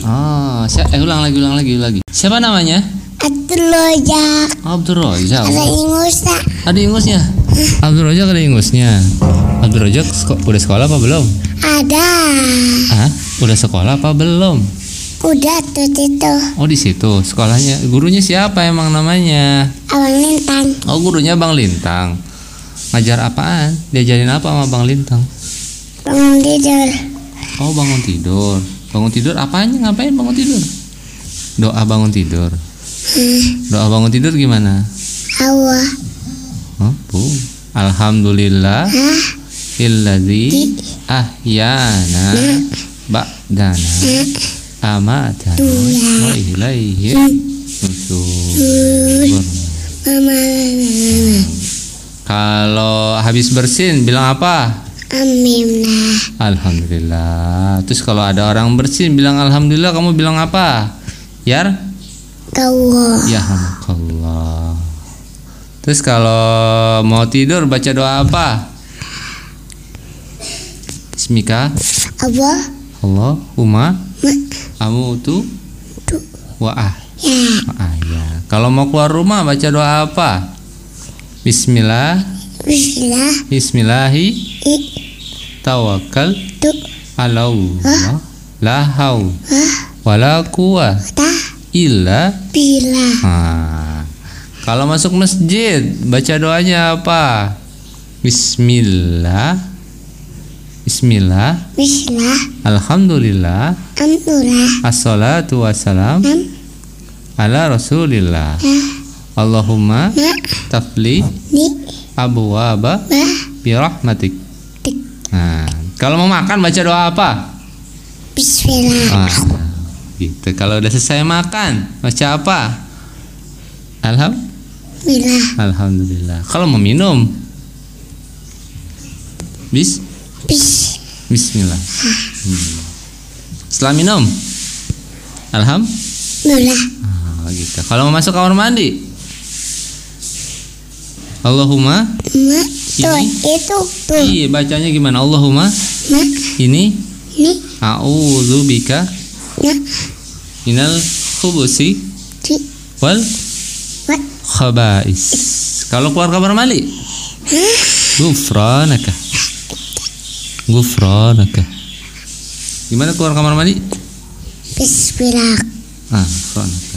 Oh, si- eh ulang lagi, ulang lagi, ulang lagi. Siapa namanya? Abdul Rojak. Abdul Rojak. Ada ingusnya. Ada ingusnya. Abdul Rojak ada ingusnya. Abdul Rojak seko- udah sekolah apa belum? Ada. Hah? Udah sekolah apa belum? Udah tuh itu. Oh di situ sekolahnya. Gurunya siapa emang namanya? Abang Lintang. Oh gurunya Bang Lintang. Ngajar apaan? Diajarin apa sama Bang Lintang? Bangun tidur. Oh bangun tidur. Bangun tidur apanya? Ngapain bangun tidur? Doa bangun tidur. Hmm. Doa bangun tidur gimana? Hawa. Oh, bu. Alhamdulillah Hah? illadzi ahyana ba'dana amatana wa ilaihi nusyur. Kalau habis bersin bilang apa? Aminah. Alhamdulillah. Terus kalau ada orang bersin bilang alhamdulillah, kamu bilang apa? Yar? Kawo. Ya Allah. Terus kalau mau tidur baca doa apa? Bismika Apa? Allahumma Ma. amutu Tu. wa ah. Ya. Ah, ya. Kalau mau keluar rumah baca doa apa? Bismillah Bismillah. Bismillahi I. tawakkal Tu. ala Allah la Hah? wala illa Bila. Nah, kalau masuk masjid baca doanya apa? Bismillah, Bismillah, Bismillah. Alhamdulillah, Amdulillah. Assalatu wassalam Am. ala Rasulillah. Ya. Allahumma Ma. tafli Ni. abwaba Ba. birahmatik. Nah, kalau mau makan baca doa apa? Bismillah. Ah, gitu. Kalau udah selesai makan baca apa? Alham, Bismillah. Alhamdulillah. Kalau mau minum, bis, Bis. Bismillah. Hmm. Setelah minum, Alham, Bismillah. ah, gitu. Kalau mau masuk kamar mandi, Allahumma, Ma. Tuh. Ini. Itu. Tuh. iya bacanya gimana? Allahumma, Ma. ini Ni. a'udzubika Ya. minal khubusi Ti. wal Wa. khabais. Kalau keluar kamar mandi, Hah? gufranaka. Gufranaka. Gimana keluar kamar mandi? Bismillah. Ah, gufranaka.